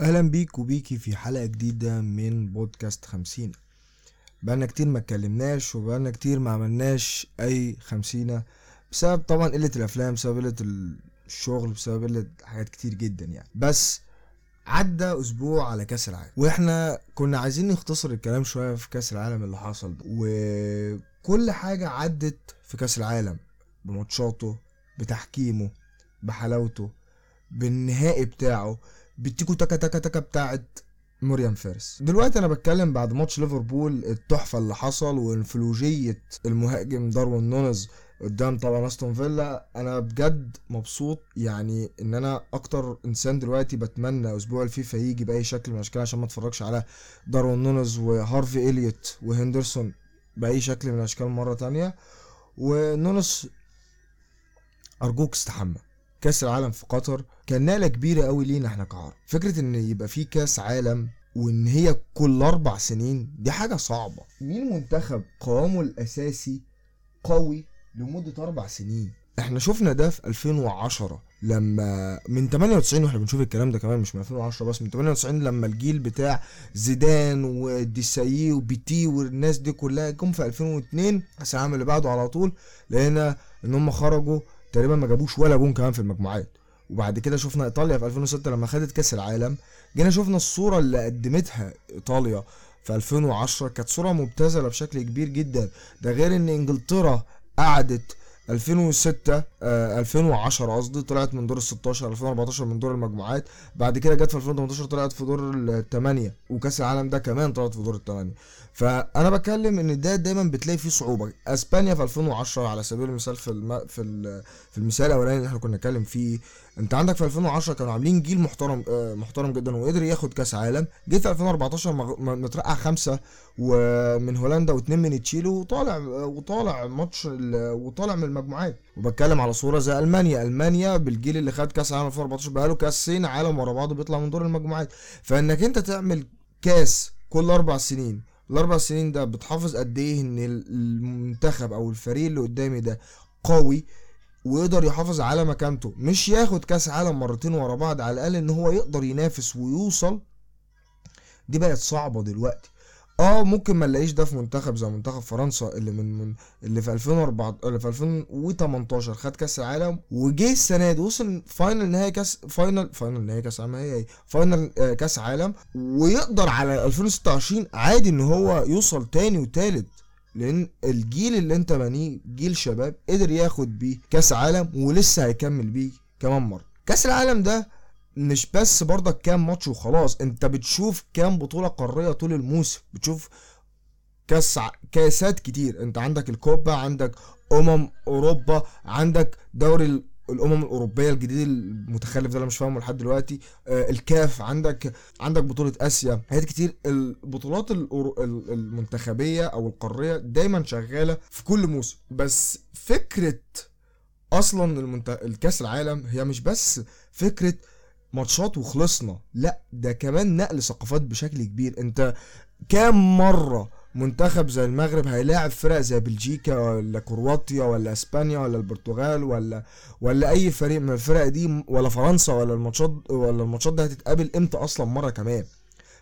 أهلا بيك وبيكي في حلقة جديدة من بودكاست خمسين. بقالنا كتير ما اتكلمناش وبقالنا كتير ما عملناش أي خمسينة بسبب طبعا قلة الأفلام بسبب قلة الشغل بسبب قلة حاجات كتير جدا يعني. بس عدى أسبوع على كأس العالم وإحنا كنا عايزين نختصر الكلام شوية في كأس العالم اللي حصل ده. وكل حاجة عدت في كأس العالم بماتشاته بتحكيمه بحلاوته بالنهائي بتاعه. بالتوكو تاكا تاكا تاكا بتاعت مريم فارس. دلوقتي أنا بتكلم بعد ماتش ليفربول التحفة اللي حصل وإنفلوجية المهاجم داروين نونز قدام طبعا أستون فيلا. أنا بجد مبسوط يعني إن أنا أكتر إنسان دلوقتي بتمنى أسبوع الفيفا يجي بأي شكل من الأشكال عشان ما أتفرجش على داروين نونز وهارفي إليوت وهندرسون بأي شكل من الأشكال مرة تانية. ونونز أرجوك استحمى. كاس العالم في قطر كان نقلة كبيرة قوي لينا إحنا كعرب. فكرة إن يبقى في كاس عالم وإن هي كل أربع سنين دي حاجة صعبة. مين منتخب قوامه الأساسي قوي لمدة أربع سنين؟ إحنا شفنا ده في 2010 لما من 98 وإحنا بنشوف الكلام ده كمان مش من 2010 بس من 98 لما الجيل بتاع زيدان وديسايي وبيتي والناس دي كلها جم في 2002 كأس العالم اللي بعده على طول لقينا إن هم خرجوا تقريبا ما جابوش ولا جون كمان في المجموعات. وبعد كده شفنا إيطاليا في 2006 لما خدت كأس العالم. جينا شفنا الصورة اللي قدمتها إيطاليا في 2010 كانت صورة مبتذلة بشكل كبير جدا. ده غير إن إنجلترا قعدت 2006 آه 2010 قصدي طلعت من دور ال 16 2014 من دور المجموعات بعد كده جت في 2018 طلعت في دور الثمانيه وكأس العالم ده كمان طلعت في دور الثمانيه فأنا بتكلم إن ده دايما بتلاقي فيه صعوبة. أسبانيا في 2010 على سبيل المثال في الم... في ال... في المثال الأولاني اللي إحنا كنا نتكلم فيه أنت عندك في 2010 كانوا عاملين جيل محترم آه محترم جدا وقدر ياخد كأس عالم. جه في 2014 مترقع خمسة ومن هولندا واثنين من تشيلي وطالع وطالع ماتش وطالع من المجموعات. وبتكلم على صورة زي ألمانيا. ألمانيا بالجيل اللي خد كأس عالم 2014 بقاله كاسين عالم ورا بعض بيطلع من دور المجموعات. فإنك أنت تعمل كأس كل أربع سنين الأربع سنين ده بتحافظ قد إيه إن المنتخب أو الفريق اللي قدامي ده قوي ويقدر يحافظ على مكانته. مش ياخد كأس عالم مرتين ورا بعض على الأقل إن هو يقدر ينافس ويوصل. دي بقت صعبة دلوقتي. آه ممكن ما نلاقيش ده في منتخب زي منتخب فرنسا اللي من, من اللي في 2004 اللي في 2018 خد كأس العالم وجه السنة دي وصل final نهائي كأس final final نهائي كأس عالم هي final آه كأس عالم ويقدر على 2026 عادي إن هو يوصل تاني وتالت لأن الجيل اللي أنت بنيه جيل شباب قدر ياخد بيه كأس عالم ولسه هيكمل بيه كمان مرة. كأس العالم ده مش بس برضك كام ماتش وخلاص انت بتشوف كام بطولة قارية طول الموسم. بتشوف كاس كاسات كتير. انت عندك الكوبا عندك أمم أوروبا عندك دوري الأمم الأوروبية الجديد المتخلف ده أنا مش فاهمه لحد دلوقتي. آه الكاف عندك عندك بطولة آسيا. حاجات كتير. البطولات المنتخبية أو القارية دايما شغالة في كل موسم. بس فكرة أصلا المنت... الكاس العالم هي مش بس فكرة ماتشات وخلصنا. لا ده كمان نقل ثقافات بشكل كبير. انت كام مرة منتخب زي المغرب هيلاعب فرق زي بلجيكا ولا كرواتيا ولا إسبانيا ولا البرتغال ولا ولا أي فريق من الفرق دي ولا فرنسا ولا الماتشات ولا الماتشات دي هتتقابل إمتى أصلا مرة كمان؟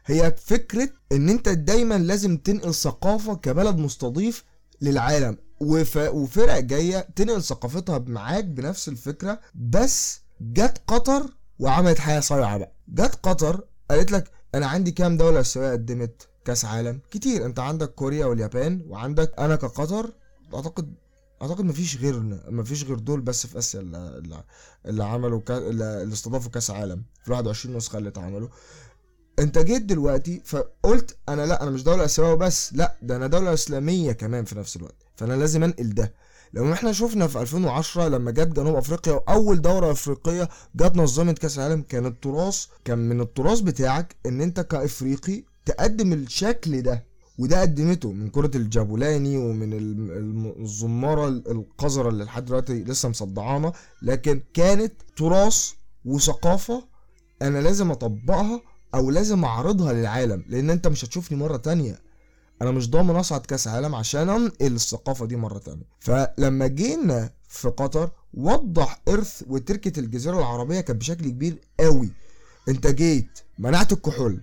هي فكرة إن أنت دايما لازم تنقل ثقافة كبلد مستضيف للعالم وف... وفرق جاية تنقل ثقافتها معاك بنفس الفكرة بس جت قطر وعملت حاجة صايعه بقى. جت قطر قالت لك أنا عندي كام دولة اسيويه قدمت كأس عالم؟ كتير. أنت عندك كوريا واليابان وعندك أنا كقطر أعتقد أعتقد مفيش غيرنا مفيش غير دول بس في آسيا اللي, اللي عملوا كا... اللي استضافوا كأس عالم. في 21 نسخة اللي اتعملوا. أنت جيت دلوقتي فقلت أنا لأ أنا مش دولة آسيوية بس لأ ده أنا دولة إسلامية كمان في نفس الوقت. فأنا لازم أنقل ده. لو إحنا شفنا في 2010 لما جت جنوب أفريقيا وأول دورة أفريقية جت نظمت كأس العالم كان التراث كان من التراث بتاعك إن أنت كإفريقي تقدم الشكل ده وده قدمته من كرة الجابولاني ومن الزمارة القذرة اللي لحد دلوقتي لسه مصدعانا. لكن كانت تراث وثقافة أنا لازم أطبقها أو لازم أعرضها للعالم لأن أنت مش هتشوفني مرة تانية. أنا مش ضامن اصعد كاس عالم عشان انقل الثقافة دي مرة تانية. فلما جينا في قطر وضح إرث وتركة الجزيرة العربية كانت بشكل كبير قوي. انت جيت منعت الكحول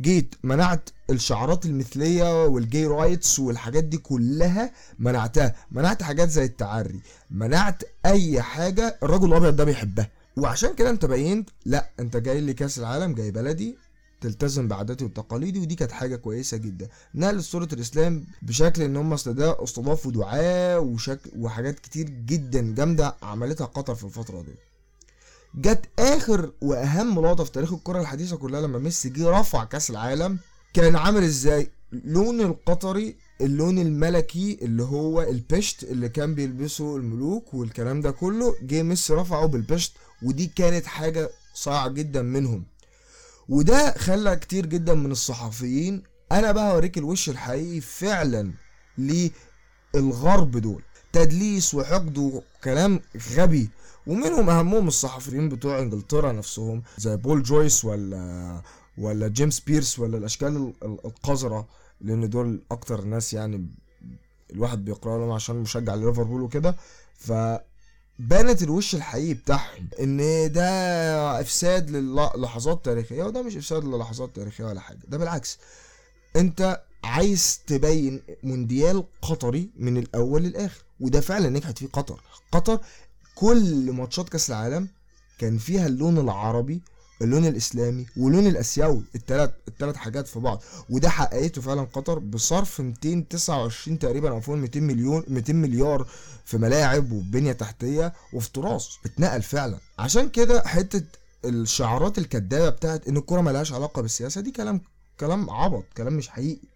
جيت منعت الشعارات المثلية وال gay rights والحاجات دي كلها منعتها. منعت حاجات زي التعري منعت أي حاجة الرجل الأبيض ده بيحبها. وعشان كده انت بينت لا انت جاي لي كاس العالم جاي بلدي تلتزم بعاداتي وتقاليدي ودي كانت حاجة كويسة جدا. نقل صوره الإسلام بشكل إن هم استضافوا دعاه وشكل وحاجات كتير جدا جامدة عملتها قطر في الفترة دي. جت آخر وأهم لقطة في تاريخ الكرة الحديثة كلها لما ميسي جه رفع كأس العالم كان عامل إزاي؟ لون القطري اللون الملكي اللي هو البشت اللي كان بيلبسه الملوك والكلام ده كله جه ميسي رفعه بالبشت ودي كانت حاجة صايعة جدا منهم. وده خلى كتير جدا من الصحفيين أنا بقى هوريك الوش الحقيقي فعلا للغرب دول. تدليس وحقد وكلام غبي ومنهم أهمهم الصحفيين بتوع إنجلترا نفسهم زي بول جويس ولا ولا جيمس بيرس ولا الأشكال القذرة لأن دول أكتر ناس يعني الواحد بيقرأ لهم عشان مشجع لليفربول وكده. ف بانت الوش الحقيقي بتاعهم إن ده إفساد للحظات تاريخيه وده مش إفساد للحظات تاريخيه ولا حاجة ده بالعكس. أنت عايز تبين مونديال قطري من الأول للآخر وده فعلا نجحت فيه قطر. قطر كل ماتشات كأس العالم كان فيها اللون العربي اللون الإسلامي واللون الآسيوي الثلاث الثلاث حاجات في بعض. وده حققته فعلا قطر بصرف 229 تقريبا أو فوق 200 مليون 200 مليار في ملاعب وبنية تحتية وفي تراث. اتنقل فعلا. عشان كده حتة الشعارات الكدابة بتاعت إن الكورة ملهاش علاقة بالسياسة دي كلام كلام عبط كلام مش حقيقي.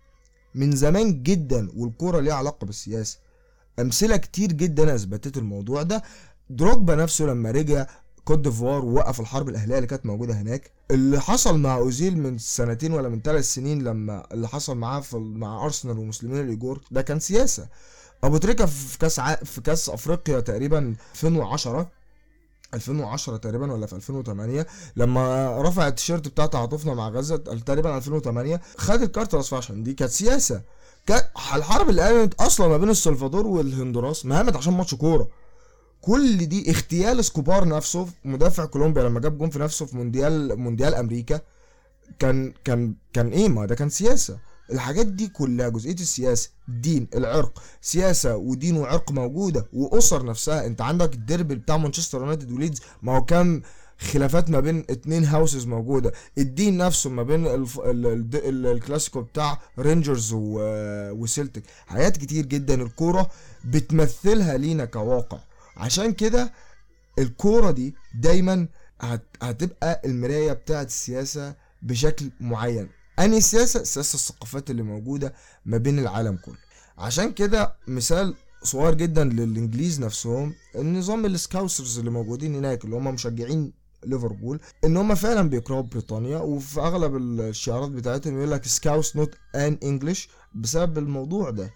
من زمان جدا والكورة ليها علاقة بالسياسة. أمثلة كتير جدا أثبتت الموضوع ده. دروجبا نفسه لما رجع كوت ديفوار ووقف الحرب الأهلية اللي كانت موجودة هناك. اللي حصل مع أوزيل من سنتين ولا من ثلاث سنين لما اللي حصل معاه في مع أرسنال ومسلمين الإيجور ده كان سياسة. أبو تريكة في كأس ع... في كأس أفريقيا تقريبا 2010 2010 تقريبا ولا في 2008 لما رفع التيشيرت بتاع تعاطفنا مع غزة تقريبا 2008 خد الكارت الاصفر عشان دي كانت سياسة. الحرب اللي قامت أصلا ما بين السلفادور والهندوراس ما قامت عشان ماتش كورة. كل دي اغتيال إسكوبار نفسه مدافع كولومبيا لما جاب جون في نفسه في مونديال مونديال أمريكا كان كان كان إيه؟ ما ده كان سياسة. الحاجات دي كلها جزئية السياسة الدين العرق. سياسة ودين وعرق موجودة وأسر نفسها. أنت عندك الديربي بتاع مانشستر يونايتد وليدز ما هو كان خلافات ما بين اتنين houses موجودة. الدين نفسه ما بين الف... ال... ال... الكلاسيكو بتاع رينجرز و... وسيلتيك حاجات كتير جدا. الكورة بتمثلها لينا كواقع. عشان كده الكورة دي دايما هت... هتبقى المراية بتاعت السياسة بشكل معين. أنهي السياسة؟ سياسة الثقافات اللي موجودة ما بين العالم كله. عشان كده مثال صغير جدا للإنجليز نفسهم النظام ال Scousers اللي موجودين هناك اللي هم مشجعين ليفربول إن هم فعلا بيكرهوا بريطانيا وفي أغلب الشعارات بتاعتهم يقول لك Scouse not an English بسبب الموضوع ده.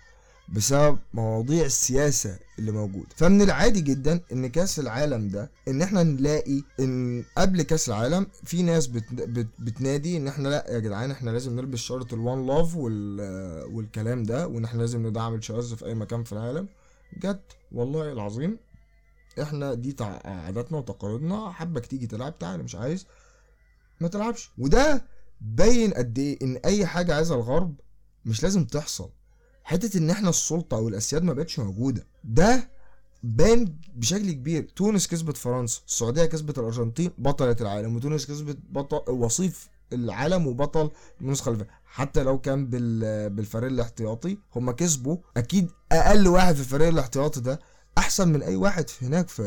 بسبب مواضيع السياسة اللي موجودة. فمن العادي جدا إن كأس العالم ده إن إحنا نلاقي إن قبل كأس العالم في ناس بت بت بتنادي إن إحنا لأ يا جدعان إحنا لازم نلبس شارة ال One Love والكلام ده وإن إحنا لازم ندعم الشواذ في أي مكان في العالم. جت والله العظيم إحنا دي عاداتنا وتقاليدنا حبك تيجي تلعب تعالى مش عايز. ما تلعبش. وده باين قد إيه إن أي حاجة عايزها الغرب مش لازم تحصل. حتة إن إحنا السلطة أو الاسياد ما بقتش موجودة. ده بان بشكل كبير. تونس كسبت فرنسا السعودية كسبت الأرجنتين بطلة العالم. وتونس كسبت بطل وصيف العالم وبطل النسخه اللي حتى لو كان بال بالفريق الاحتياطي هم كسبوا أكيد أقل واحد في الفريق الاحتياطي ده أحسن من أي واحد هناك في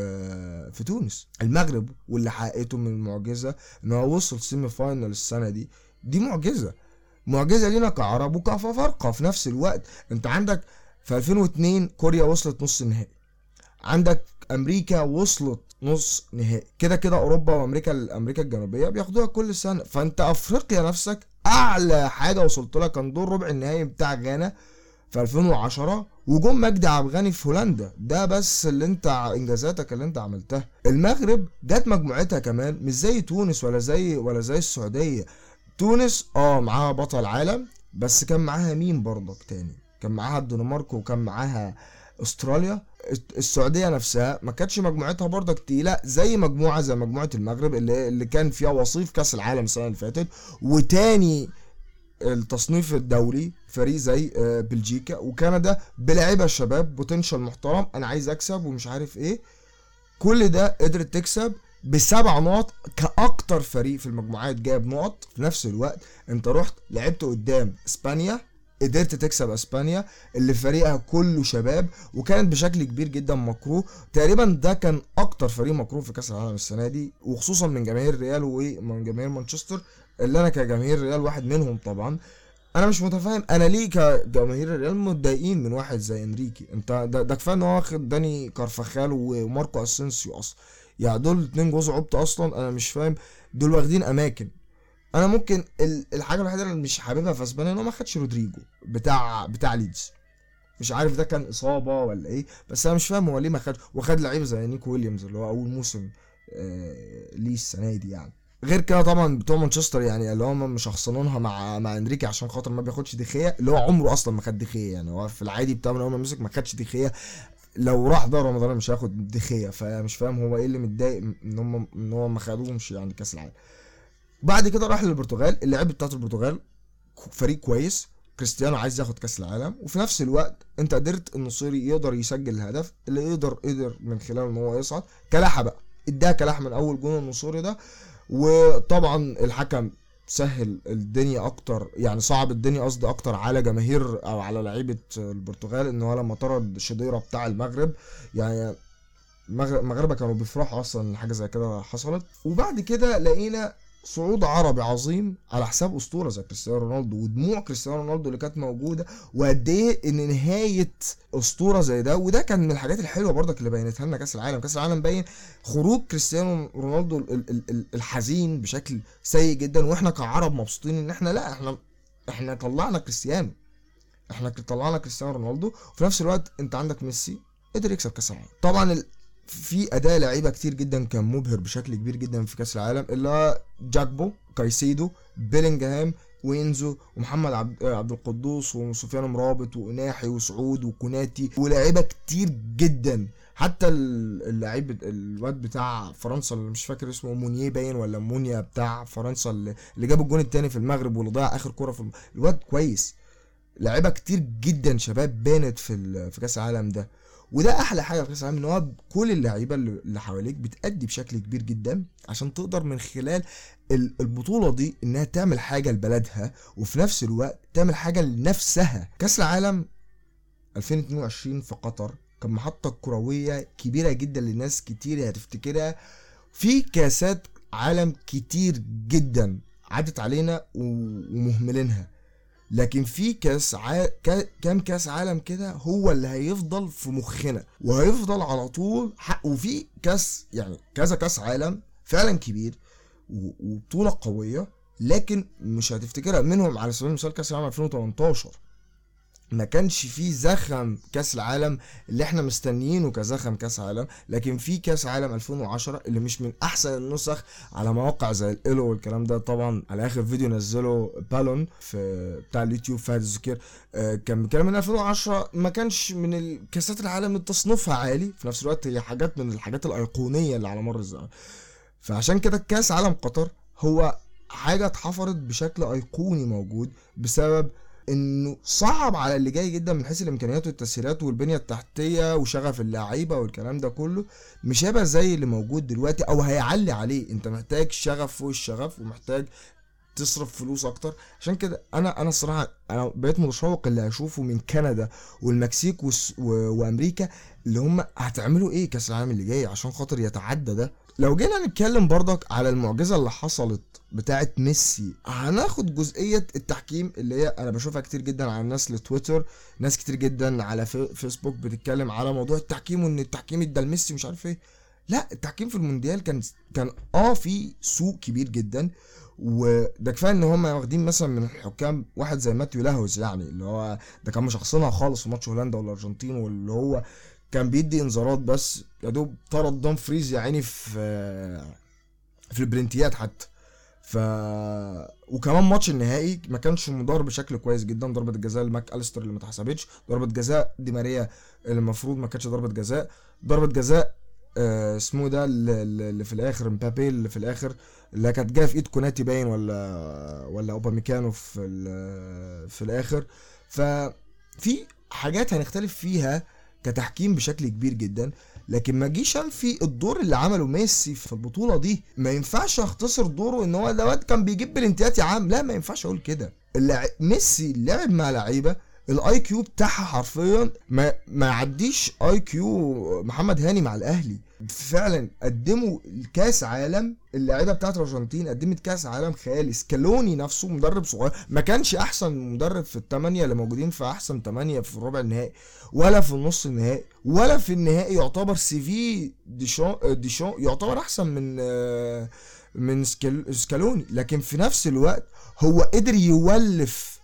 في تونس. المغرب واللي حققته من المعجزة إن هو وصل semi final السنة دي دي معجزة. معجزة لينا كعرب وكأفارقة في نفس الوقت. انت عندك في 2002 كوريا وصلت نص النهائي. عندك أمريكا وصلت نص نهائي. كده كده أوروبا وأمريكا أمريكا الجنوبية بياخدوها كل سنة. فانت أفريقيا نفسك أعلى حاجة وصلت لها كان دور ربع النهائي بتاع غانا في 2010 وجون مجدي الغني في هولندا. ده بس اللي انت إنجازاتك اللي انت عملتها. المغرب جت مجموعتها كمان مش زي تونس ولا زي ولا زي السعودية. تونس آه معاها بطل عالم بس كان معاها مين برضك تاني؟ كان معاها الدنمارك وكان معاها أستراليا. السعودية نفسها ما كانتش مجموعتها برضك تقيلة زي مجموعة زي مجموعة المغرب اللي اللي كان فيها وصيف كأس العالم السنة اللي فاتت وتاني التصنيف الدولي فريق زي آه، بلجيكا وكندا بلعيبة الشباب بوتنشال محترم أنا عايز أكسب ومش عارف إيه. كل ده قدرت تكسب. بسبع نقط كأكتر فريق في المجموعات جايب نقط. في نفس الوقت انت رحت لعبت قدام إسبانيا قدرت تكسب إسبانيا اللي فريقها كله شباب وكانت بشكل كبير جدا مكروه. تقريبا ده كان أكتر فريق مكروه في كأس العالم السنة دي وخصوصا من جماهير ريال ومن جماهير مانشستر اللي أنا كجماهير ريال واحد منهم طبعا. أنا مش متفاهم. أنا ليه كجماهير الريال متضايقين من واحد زي إنريكي؟ أنت ده, ده كفاية إن هو واخد داني كارفاخال وماركو اسينسيو أصلا يعني دول اتنين جوز عبط أصلا أنا مش فاهم. دول واخدين أماكن. أنا ممكن الحاجة الوحيدة اللي مش حاببها في أسبانيا إن هو ما خدش رودريجو بتاع بتاع ليدز. مش عارف ده كان إصابة ولا إيه بس أنا مش فاهم هو ليه ما خدش. وخد لعيبه زي نيكو ويليامز اللي هو أول موسم آه ليه السنة دي يعني. غير كده طبعا بتوع مانشستر يعني اللي هم مشخصنينها مع مع إنريكي عشان خاطر ما بياخدش دخيه اللي هو عمره أصلا ما خد دخيه يعني هو في العادي بتاعه من أول ما مسك ما خدش دخيه لو راح دوري رمضان مش هياخد دخيه فمش فاهم هو إيه اللي متضايق إن هم إن هو ما خدوهمش يعني كأس العالم. بعد كده راح للبرتغال اللعيبه بتاعت البرتغال فريق كويس كريستيانو عايز ياخد كأس العالم وفي نفس الوقت أنت قدرت النصيري يقدر يسجل الهدف اللي يقدر قدر من خلاله إن هو يصعد. كلاحة بقى إداها كلاح من أول جون النصيري ده وطبعا الحكم سهل الدنيا أكتر يعني صعب الدنيا قصدي أكتر على جماهير أو على لعيبة البرتغال إن هو لما طرد شديرة بتاع المغرب يعني المغاربه كانوا بيفرحوا أصلا حاجة زي كده حصلت. وبعد كده لقينا صعود عربي عظيم على حساب أسطورة زي كريستيانو رونالدو ودموع كريستيانو رونالدو اللي كانت موجودة وقد إيه إن نهاية أسطورة زي ده وده كان من الحاجات الحلوة برضك اللي بينتها لنا كأس العالم. كأس العالم باين خروج كريستيانو رونالدو الحزين بشكل سيء جدا وإحنا كعرب مبسوطين إن إحنا لا إحنا إحنا طلعنا كريستيانو. إحنا طلعنا كريستيانو رونالدو وفي نفس الوقت أنت عندك ميسي قدر يكسب كأس العالم. طبعا في اداء لعيبة كتير جدا كان مبهر بشكل كبير جدا في كأس العالم اللي جاكبو كايسيدو بيلينجهام وينزو ومحمد عبد, عبد القدوس وسفيان مرابط وإناحي وسعود وكوناتي ولاعيبه كتير جدا. حتى اللعيب الواد بتاع فرنسا اللي مش فاكر اسمه مونيه باين ولا مونيا بتاع فرنسا اللي جاب الجون الثاني في المغرب واللي ضيع آخر كوره في الواد كويس. لعيبة كتير جدا شباب بانت في في كأس العالم ده. وده أحلى حاجة في كاس العالم إن هو كل اللعيبة اللي حواليك بتأدي بشكل كبير جدا عشان تقدر من خلال البطولة دي إنها تعمل حاجة لبلدها وفي نفس الوقت تعمل حاجة لنفسها. كأس العالم 2022 في قطر كان محطة كروية كبيرة جدا لناس كتير هتفتكرها في كأسات عالم كتير جدا عدت علينا ومهملينها. لكن في كاس ع... كام كاس عالم كده هو اللي هيفضل في مخنا وهيفضل على طول حق وفي كاس يعني كذا كاس عالم فعلا كبير وبطولة قوية لكن مش هتفتكرها منهم على سبيل المثال كاس العالم 2018 ما كانش فيه زخم كاس العالم اللي إحنا مستنيينه كزخم كاس عالم لكن في كاس عالم 2010 اللي مش من أحسن النسخ على مواقع زي الايلو والكلام ده. طبعا على آخر فيديو نزله بالون في بتاع اليوتيوب فهد الذكر آه كان بيتكلم من 2010 ما كانش من الكاسات العالم اللي تصنيفها عالي في نفس الوقت هي حاجات من الحاجات الأيقونية اللي على مر الزمن. فعشان كده كاس عالم قطر هو حاجة اتحفرت بشكل أيقوني موجود بسبب إنه صعب على اللي جاي جدا من حيث الإمكانيات والتسهيلات والبنية التحتية وشغف اللعيبة والكلام ده كله مش هيبقى زي اللي موجود دلوقتي أو هيعلي عليه أنت محتاج شغف فوق الشغف ومحتاج تصرف فلوس أكتر عشان كده أنا أنا الصراحة أنا بقيت متشوق اللي هشوفه من كندا والمكسيك. وأمريكا اللي هم هتعملوا إيه كأس العالم اللي جاي عشان خاطر يتعدى ده لو جينا نتكلم برضك على المعجزة اللي حصلت بتاعه ميسي هناخد جزئية التحكيم اللي هي أنا بشوفها كتير جدا على الناس لتويتر ناس كتير جدا على فيسبوك بتتكلم على موضوع التحكيم وإن التحكيم ادى لميسي مش عارف إيه. لا التحكيم في المونديال كان كان آه في سوق كبير جدا وده كفاية إن هم واخدين مثلا من الحكام واحد زي ماتيو لاهوز يعني اللي هو ده كان مشخصنها خالص في ماتش هولندا والأرجنتين واللي هو كان بيدي انذارات بس يا دوب طرد دونفريز يا عيني في في البلنتيات حتى. ف وكمان ماتش النهائي ما كانش مدار بشكل كويس جدا ضربة الجزاء لماك أليستر اللي ما اتحسبتش ضربة جزاء دي ماريا اللي المفروض ما كانتش ضربة جزاء ضربة جزاء آه، اسمه ده اللي في الآخر مبابي اللي في الآخر اللي كانت جاية في إيد كوناتي باين ولا ولا أوباميكانو في في الآخر. ففي حاجات هنختلف فيها كتحكيم بشكل كبير جدا لكن ما جيش انفي الدور اللي عمله ميسي في البطولة دي ما ينفعش أختصر دوره إن هو ده كان بيجيب بلنتيات يا عم لا ما ينفعش أقول كده. ميسي لعب مع لعيبة ال IQ بتاعها حرفيا ما ما يعديش IQ محمد هاني مع الاهلي. فعلا قدموا كاس عالم اللعيبة بتاعت الأرجنتين قدمت كاس عالم خيالي سكالوني نفسه مدرب صغير ما كانش أحسن مدرب في الثمانيه اللي موجودين في أحسن ثمانيه في الربع النهائي ولا في النص النهائي ولا في النهائي يعتبر CV ديشون ديشون يعتبر أحسن من آه، من سكال- سكالوني. لكن في نفس الوقت هو قدر يولف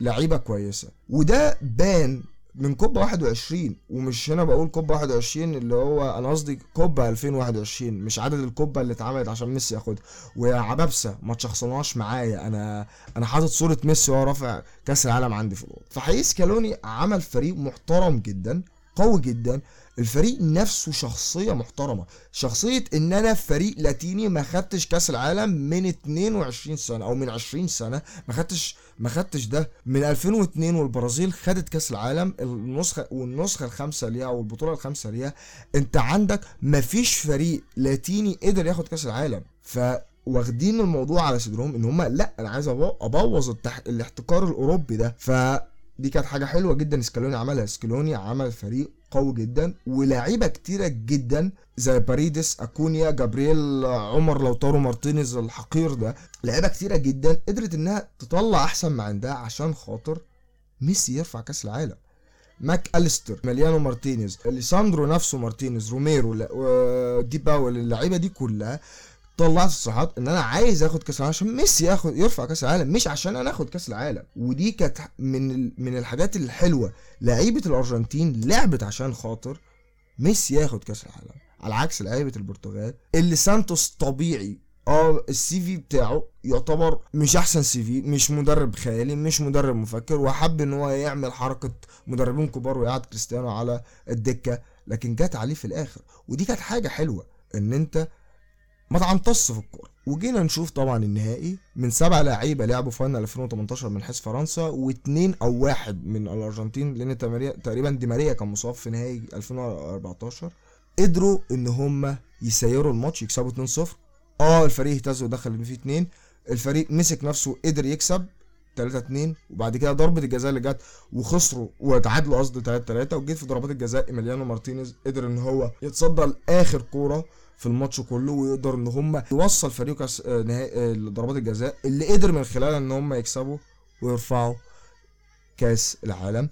لعيبة كويسة. وده بان من كوبا 21 ومش هنا بقول كوبا 21 اللي هو أنا قصدي كوبا 2021 مش عدد الكوبا اللي اتعملت عشان ميسي ياخدها. ويا عبابسة ما تشخصناش معايا. أنا أنا حاطط صورة ميسي وهو رافع كأس العالم عندي في الأوضة. فحقيقي سكالوني عمل فريق محترم جدا قوي جدا. الفريق نفسه شخصية محترمة. شخصية إن أنا فريق لاتيني ما خدتش كأس العالم من 22 سنة أو من 20 سنة ما خدتش ما خدتش ده. من 2002 والبرازيل خدت كأس العالم النسخة والنسخة الخامسة ليها أو البطولة الخامسة ليها. انت عندك مفيش فريق لاتيني قدر ياخد كأس العالم. ف واخدين الموضوع على صدرهم ان هم لا أنا عايز أبوظ التح... الاحتكار الأوروبي ده. فدي كانت حاجة حلوة جدا. سكالوني عملها. سكالوني عمل فريق قوي جدا ولعيبة كتيرة جدا زي باريدس أكونيا جابرييل عمر لوتارو مارتينيز الحقير ده لعيبه كتيرة جدا قدرت إنها تطلع أحسن ما عندها عشان خاطر ميسي يرفع كأس العالم. ماك أليستر إميليانو مارتينيز ليساندرو نفسه مارتينيز روميرو لا- و- دي باول اللعيبة دي كلها طلعت الصراحات إن أنا عايز آخد كأس العالم عشان ميسي ياخد يرفع كأس العالم مش عشان أنا آخد كأس العالم. ودي كانت من من الحاجات الحلوة. لعيبة الأرجنتين لعبت عشان خاطر ميسي ياخد كأس العالم على عكس لعيبة البرتغال اللي سانتوس طبيعي. آه ال CV بتاعه يعتبر مش أحسن CV مش مدرب خيالي مش مدرب مفكر وحب إن هو يعمل حركة مدربين كبار ويقعد كريستيانو على الدكة لكن جت عليه في الآخر. ودي كانت حاجة حلوة إن أنت ما تعنطش في الكورة. وجينا نشوف طبعا النهائي من سبع لعيبة لعبوا فاينل 2018 من حيث فرنسا واثنين أو واحد من الأرجنتين لأن تقريبا دي ماريا كان مصاب في نهائي 2014 قدروا إن هم يسيروا الماتش يكسبوا 2-0 آه الفريق اهتز ودخل فيه اتنين. الفريق مسك نفسه قدر يكسب 3 2 وبعد كده ضربة الجزاء اللي جت وخسروا وتعادلوا قصدي 3 3 وجيت في ضربات الجزاء إيميليانو مارتينيز قدر إن هو يتصدى لآخر كورة. في الماتش كله ويقدر إن هم يوصل فريقه آه، نهائي آه، لضربات الجزاء اللي قدر من خلالها إن هم يكسبوا ويرفعوا كاس العالم.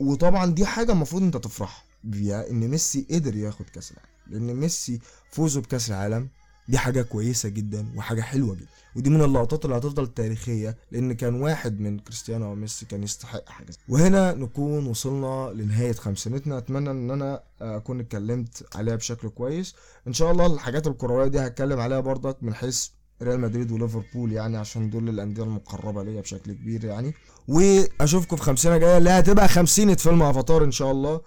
وطبعا دي حاجة المفروض أنت تفرح بيها إن ميسي قدر ياخد كاس العالم لأن ميسي فوزه بكاس العالم دي حاجة كويسة جدا وحاجة حلوة جدا. ودي من اللقطات اللي هتفضل تاريخية لأن كان واحد من كريستيانو وميسي كان يستحق حاجة. وهنا نكون وصلنا لنهاية خمسينتنا أتمنى إن أنا أكون اتكلمت عليها بشكل كويس. إن شاء الله الحاجات الكروية دي هتكلم عليها برضك من حيث ريال مدريد وليفربول يعني عشان دول الأندية المقربة ليا بشكل كبير يعني. وأشوفكم في خمسينة جاية اللي هتبقى خمسينة فيلم أفاتار إن شاء الله.